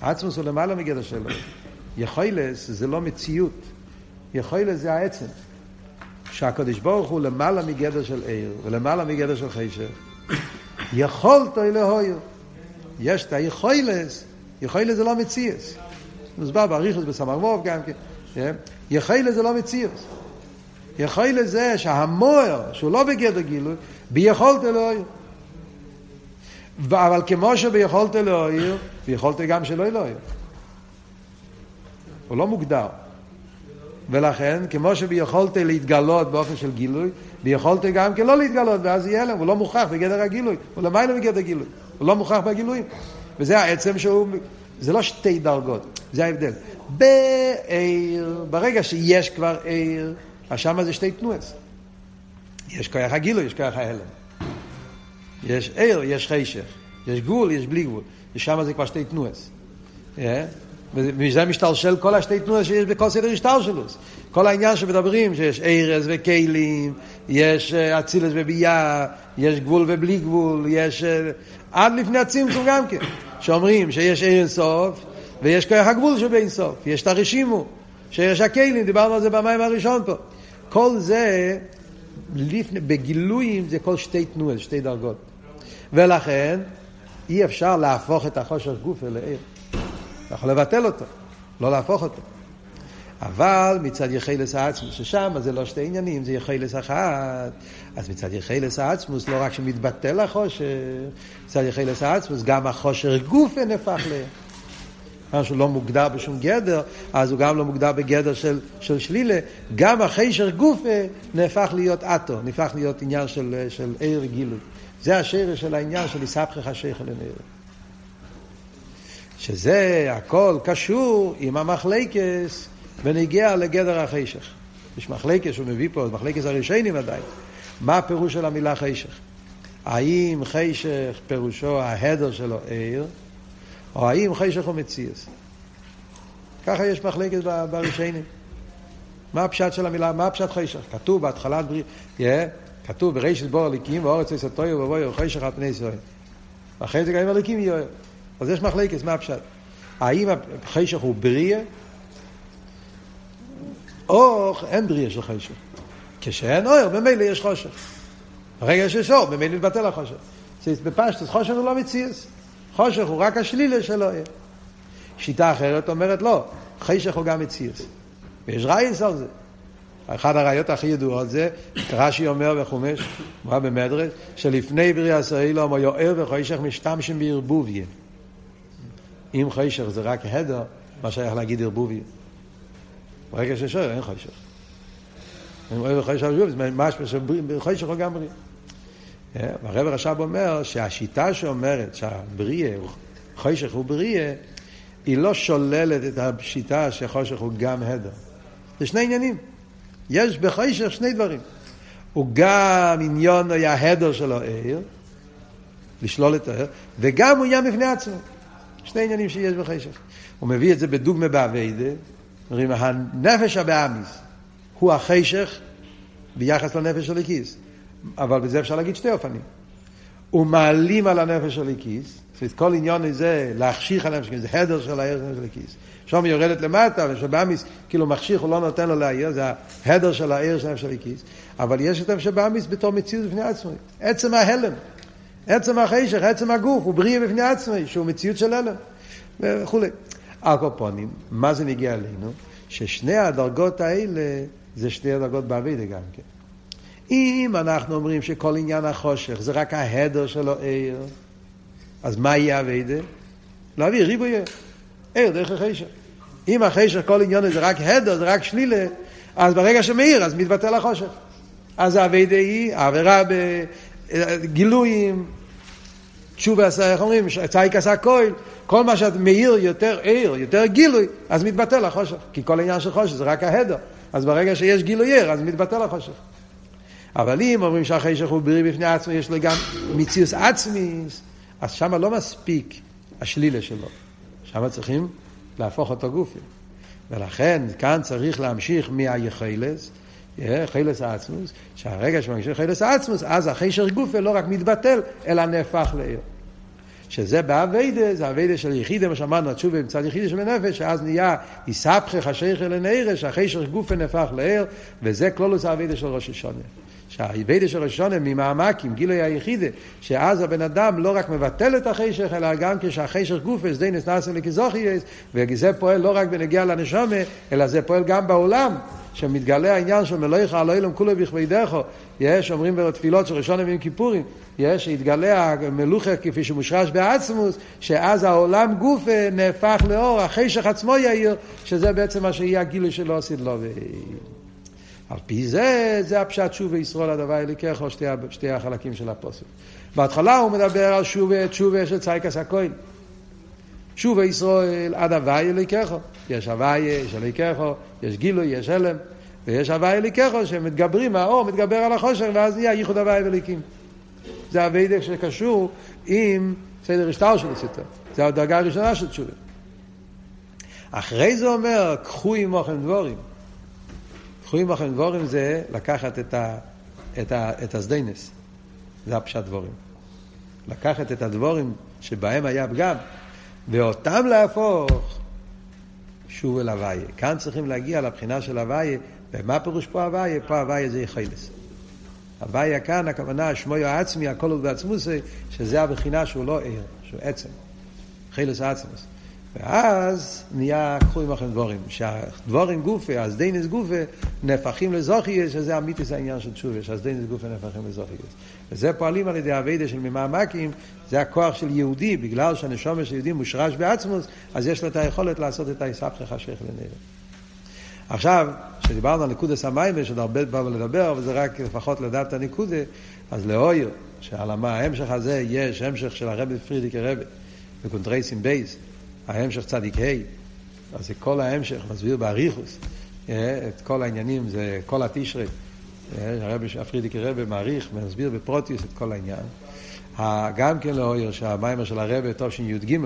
עצמוס הוא למעלה מגדר של עיר. יכולס זה לא מציאות. יכולס זה העצם. שהקדוש ברוך הוא למעלה מגדר של עיר ולמעלה מגדר של חשך. יכולתו אלוהויר. יש את היכולס, יכולס זה לא מציאס. מוסבר באריכוס בסמרמוב גם כן. כן? יכולס זה לא מציאס. יכולס זה שהמוער, שהוא לא בגדר גילוי, ביכולת אלוהיר. אבל כמו שביכולת אלוהיר, ביכולת גם שלא אלוהיר. הוא לא מוגדר. ולכן, כמו שביכולת להתגלות באופן של גילוי, ביכולת גם כן לא להתגלות, ואז יהיה להם, הוא לא מוכרח בגדר הגילוי, הוא למעלה מגדר גילוי, הוא לא מוכרח בגילויים. וזה העצם שהוא זה לא שתי דרגות, זה ההבדל. בעיר, ברגע שיש כבר עיר, אז שמה זה שתי תנועס. יש כוח הגילו, יש כוח ההלם. יש עיר, יש חשך. יש גבול, יש בלי גבול. ושם זה כבר שתי תנועס. ומזה משתלשל כל השתי תנועס שיש בכל סדר השתלשלוס. כל העניין שמדברים, שיש ארז וכלים, יש אצילס וביאה, יש גבול ובלי גבול, יש... עד לפני הצמצום גם כן. שאומרים שיש אין סוף, ויש כוח הגבול שבין סוף. יש את הרשימו, שיש הכלים, דיברנו על זה במים הראשון פה. כל זה, לפני, בגילויים זה כל שתי תנועות, שתי דרגות. ולכן, אי אפשר להפוך את החושך גוף לעיר. אתה יכול לבטל אותו, לא להפוך אותו. אבל מצד יחילס העצמוס, ששם זה לא שתי עניינים, זה יחילס אחת. אז מצד יחילס העצמוס, לא רק שמתבטל החושך, מצד יחילס העצמוס, גם החושך גופה נהפך ל... מה שהוא לא מוגדר בשום גדר, אז הוא גם לא מוגדר בגדר של, של שלילה. גם החשך גופה נהפך להיות אטו, נהפך להיות עניין של, של עיר גילוי. זה השרש של העניין של יספחך השכל לנעיר. שזה הכל קשור עם המחלקס ונגיע לגדר החשך. יש מחלקס שהוא מביא פה, מחלקס הראשונים עדיין. מה הפירוש של המילה חשך? האם חשך פירושו ההדר שלו עיר, או האם חשך הוא מציאס? ככה יש מחלקת בראשונים. מה הפשט של המילה, מה הפשט חשך? כתוב בהתחלת בריא, yeah, כתוב ברישת בור הליקים ואורץ עשר טויו ובואי חשך על פני ישראל. ואחרי זה גם הליקים יואל. אז יש מחלקת, מה הפשט? האם החשך הוא בריאה או אין בריאה של חשך. כשאין אור, ממילא יש חושך. ברגע שיש אור, ממילא מתבטל החושך. בפשטוס חושך הוא לא מציאס. חושך הוא רק השלילה של אור. שיטה אחרת אומרת לא, חשך הוא גם מציאס. ויש רייס על זה. אחת הראיות הכי ידועות זה, רש"י אומר בחומש, מה במדרש, שלפני בריאה סוילום או יואר וחשך משתמשים בערבוביה. אם חשך זה רק הדר, מה שייך להגיד ערבוביה. ברגע ששואל, אין חשך. אם חשך שוב, זה משהו שחשך הוא גם בריאה. והרב רש"ב אומר שהשיטה שאומרת שהבריאה, חשך הוא בריאה, היא לא שוללת את השיטה שחושך הוא גם הדר. זה שני עניינים. יש בחשך שני דברים. הוא גם עניון היה הדר שלו עיר, לשלול את העיר, וגם הוא עניין בפני עצמו. שני עניינים שיש בחשך. הוא מביא את זה בדוגמה באביידה, אומרים, הנפש הבאמיס הוא החשך ביחס לנפש של הכיס. אבל בזה אפשר להגיד שתי אופנים. הוא מעלים על הנפש של הכיס, זאת כל עניין הזה להחשיך על הנפש, זה הדר של הערך של הכיס. שם היא יורדת למטה, ושבאמיס כאילו מחשיך, הוא לא נותן לו להעיר, זה ההדר של העיר של הנפש של הכיס. אבל יש את שבאמיס בתור מציאות בפני עצמו. עצם ההלם, עצם החשך, עצם הגוף, הוא בריא בפני עצמו, שהוא מציאות של הלם, וכולי. הקופונים, מה זה נגיע אלינו? ששני הדרגות האלה זה שתי הדרגות באבידה גם כן. אם אנחנו אומרים שכל עניין החושך זה רק ההדר של העיר, אז מה יהיה אבידה? להביא ריבוי עיר דרך החשך. אם החשך כל עניין זה רק הדר, זה רק שלילה, אז ברגע שמאיר, אז מתבטל החושך. אז האבידה היא העבירה בגילויים, תשובה עשה, איך אומרים, צייק עשה כהל, כל מה שאת מאיר יותר עיר, יותר גילוי, אז מתבטל החושך. כי כל העניין של חושך זה רק ההדר. אז ברגע שיש גילוי עיר, אז מתבטל החושך. אבל אם אומרים שהחשך הוא בריא בפני עצמו, יש לו גם מציאוס עצמיס, אז שם לא מספיק השלילה שלו. שם צריכים להפוך אותו גופי. ולכן כאן צריך להמשיך מהיחלס, חילס עצמוס, שהרגע שממשיך חילס עצמוס, אז החשך גופה לא רק מתבטל, אלא נהפך לעיר. שזה באביידה, זה אביידה של יחידה, מה שאמרנו, התשובה מצד יחידה של הנפש, שאז נהיה יספחך השייכל לנעירה, שהחשך גופה נהפך לעיר, וזה כלולוס האביידה של ראש השונה. שהאיבדה של ראשונה ממעמקים, גילוי היחידה, שאז הבן אדם לא רק מבטל את החשך, אלא גם כשהחשך גופס, די נסנסה לכזוכייס, וזה פועל לא רק בנגיע לנשומה, אלא זה פועל גם בעולם, שמתגלה העניין של מלויך על אילום כולו בכבדךו, יש, אומרים בתפילות של ראשון ימים כיפורים, יש, שהתגלה המלוכה כפי שמושרש בעצמוס, שאז העולם גוף נהפך לאור, החשך עצמו יאיר, שזה בעצם מה שיהיה הגילוי שלו עשית לו. על פי זה, זה הפשט שוב וישרול הדבר אליקך, או שתי, שתי החלקים של הפוסק. בהתחלה הוא מדבר על שוב ותשובה של צייקס הכהן. שוב ישראל עד הוויה אליקךו. יש הוויה, יש אליקךו, יש גילוי, יש הלם, ויש הוויה אליקךו שמתגברים, האור מתגבר על החושך, ואז נהיה ייחוד הוויה ואליקים. זה הווידק שקשור עם סדר השטר של הסטר. זה הדרגה הראשונה של תשובה. אחרי זה אומר, קחו עמוכם דבורים. קחו עמוכם דבורים זה לקחת את, ה, את, ה, את הסדיינס. זה הפשט דבורים. לקחת את הדבורים שבהם היה פגם, ואותם להפוך שוב אל הוויה. כאן צריכים להגיע לבחינה של הוויה, ומה פירוש פה הוויה? פה הוויה זה יחילס. הוויה כאן, הכוונה, שמוי העצמי, הכל הוא בעצמוסי, שזה הבחינה שהוא לא ער, שהוא עצם. חילס עצמוס. ואז נהיה קחו עמכם דבורים. שהדבורים גופה, הסדיינס גופה, נהפכים לזוכיאס, שזה אמיתיס העניין של תשובה, שהסדיינס גופה נהפכים לזוכיאס. וזה פועלים על ידי הווידה של ממעמקים, זה הכוח של יהודי, בגלל שהנשומה של יהודי מושרש בעצמוס, אז יש לו את היכולת לעשות את היסבכי חשך לנראה. עכשיו, כשדיברנו על נקודס המים, יש עוד הרבה פעמים לדבר, אבל זה רק לפחות לדעת את הנקודה, אז לאויר, שעל ההמשך הזה יש המשך של הרבי פרידיק הרבי, בקונטרייסים בייס, ההמשך צדיק ה', אז זה כל ההמשך, מסביר באריכוס, אה, את כל העניינים, זה כל התשרי, אה, הרבי פרידיק הרבי מעריך ומסביר בפרוטיוס את כל העניין. גם כן לאויר שהמיימר של הרבי תשי"ג,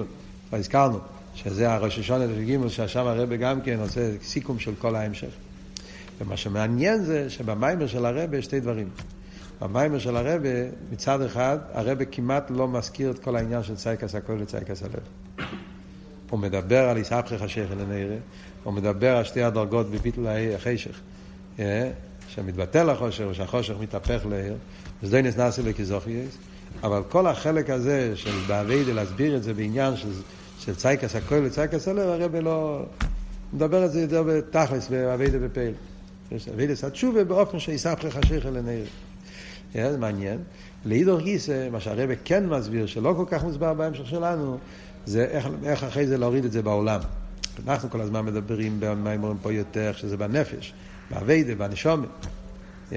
כבר הזכרנו, שזה הראש השונה תשי"ג, ששם הרבי גם כן עושה סיכום של כל ההמשך. ומה שמעניין זה שבמיימר של הרבי שתי דברים. במיימר של הרבי, מצד אחד, הרבי כמעט לא מזכיר את כל העניין של צייקס הכל וצייקס הלב. הוא מדבר על יסבכך השכל לנראה, הוא מדבר על שתי הדרגות בביטל החשך, אה, שמתבטל החושך ושהחושך מתהפך לעיר, וסדוינס נאסי לכזוכייס, אבל כל החלק הזה של באביידה להסביר את זה בעניין של, של צייקס הכל וצייקס הלב, הרבי לא... מדבר על זה יותר בתכלס, באביידה בפעיל. אביידס התשובה באופן שיסבכך השכל לנראה. אה, זה מעניין. לאידור גיסא, מה שהרבי כן מסביר, שלא כל כך מוסבר בהמשך שלנו, זה איך, איך אחרי זה להוריד את זה בעולם. אנחנו כל הזמן מדברים במימורים פה יותר, שזה בנפש, באביידה, בנשומת. Yeah.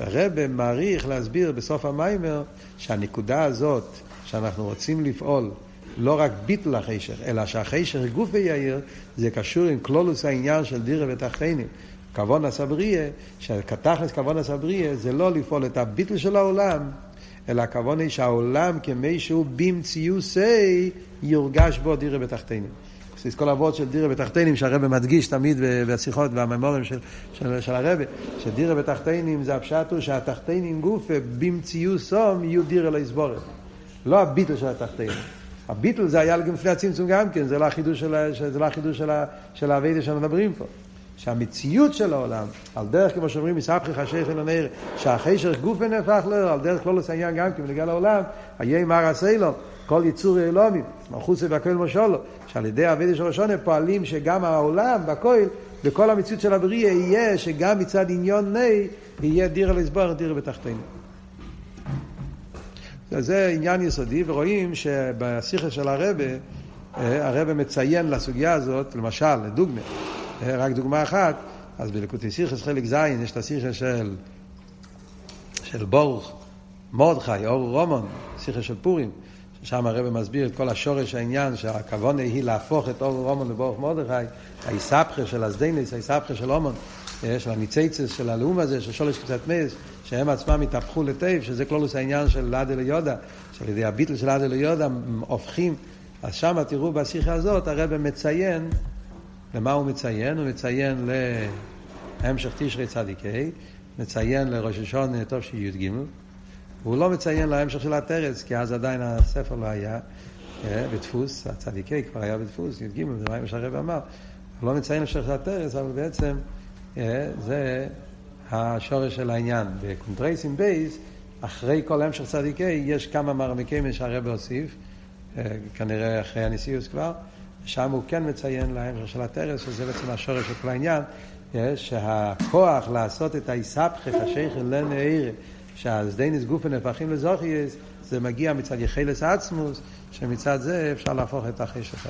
הרב מעריך להסביר בסוף המיימר שהנקודה הזאת שאנחנו רוצים לפעול לא רק ביטל החשך, אלא שהחשך גוף ויאיר, זה קשור עם כלולוס העניין של דירה ותחתינים. כבון הסבריה, שכתכלס כבון הסבריה זה לא לפעול את הביטל של העולם, אלא הכוונה היא שהעולם כמי שהוא במציוסי יורגש בו דירה בתחתינים. זה כל אבות של דירה בתחתינים שהרבא מדגיש תמיד בשיחות והממורים של, של, של הרבא, שדירה בתחתינים זה הפשט הוא שהתחתינים גופה במציוסום יהיו דירה לא. לא הביטל של התחתינים. הביטל זה היה גם לפני הצמצום גם כן, זה לא החידוש של, זה לא החידוש של, של האביידה שמדברים פה. שהמציאות של העולם, על דרך כמו שאומרים, מספחי חשיך אל הנר, שהחשך גוף נהפך לו, על דרך לא העניין גם כן, בנגיע לעולם, איה מר עשה לו, כל יצור אלומים, זה והכל משולו, שעל ידי אבידי של ראשונה פועלים שגם העולם והכל, בכל המציאות של הבריאה יהיה שגם מצד עניון ני, יהיה דירה לסבור, דירה בתחתינו. זה עניין יסודי, ורואים שבשיחה של הרבה, אה, הרבה מציין לסוגיה הזאת, למשל, לדוגמה, רק דוגמה אחת, אז בלקוטי סיכס חלק ז' יש את הסיכס של, של ברוך, מרדכי, אור רומון, סיכס של פורים, ששם הרב מסביר את כל השורש העניין שהכוונה היא להפוך את אור רומון לברוך מרדכי, האיסבכה של הסדיינס, האיסבכה של אומון, אה, של הניציצס, של הלאום הזה, של שולש קצת מס, שהם עצמם התהפכו לטייב, שזה כלולוס העניין של לאדה ליודה, שעל ידי הביטל של לאדה ליודה הופכים, אז שם תראו בשיחה הזאת הרב מציין למה הוא מציין? הוא מציין להמשך תשרי צדיק ה', מציין לראש השון שי"ג, והוא לא מציין להמשך של הטרס, כי אז עדיין הספר לא היה אה, בדפוס, הצדיק ה' כבר היה בדפוס, י"ג, זה מה שהרב אמר. הוא לא מציין להמשך של הטרס, אבל בעצם אה, זה השורש של העניין. בקונטרייסים בייס, אחרי כל המשך צדיק ה', יש כמה מרמקים שהרב הוסיף, אה, כנראה אחרי הנשיאוס כבר. שם הוא כן מציין להם של הטרס, שזה בעצם השורש של כל העניין, שהכוח לעשות את האיסבכך, השייכל לנעיר, שהזדייניס גופן נהפכים לזוכייס, זה מגיע מצד יחלס עצמוס, שמצד זה אפשר להפוך את החשך.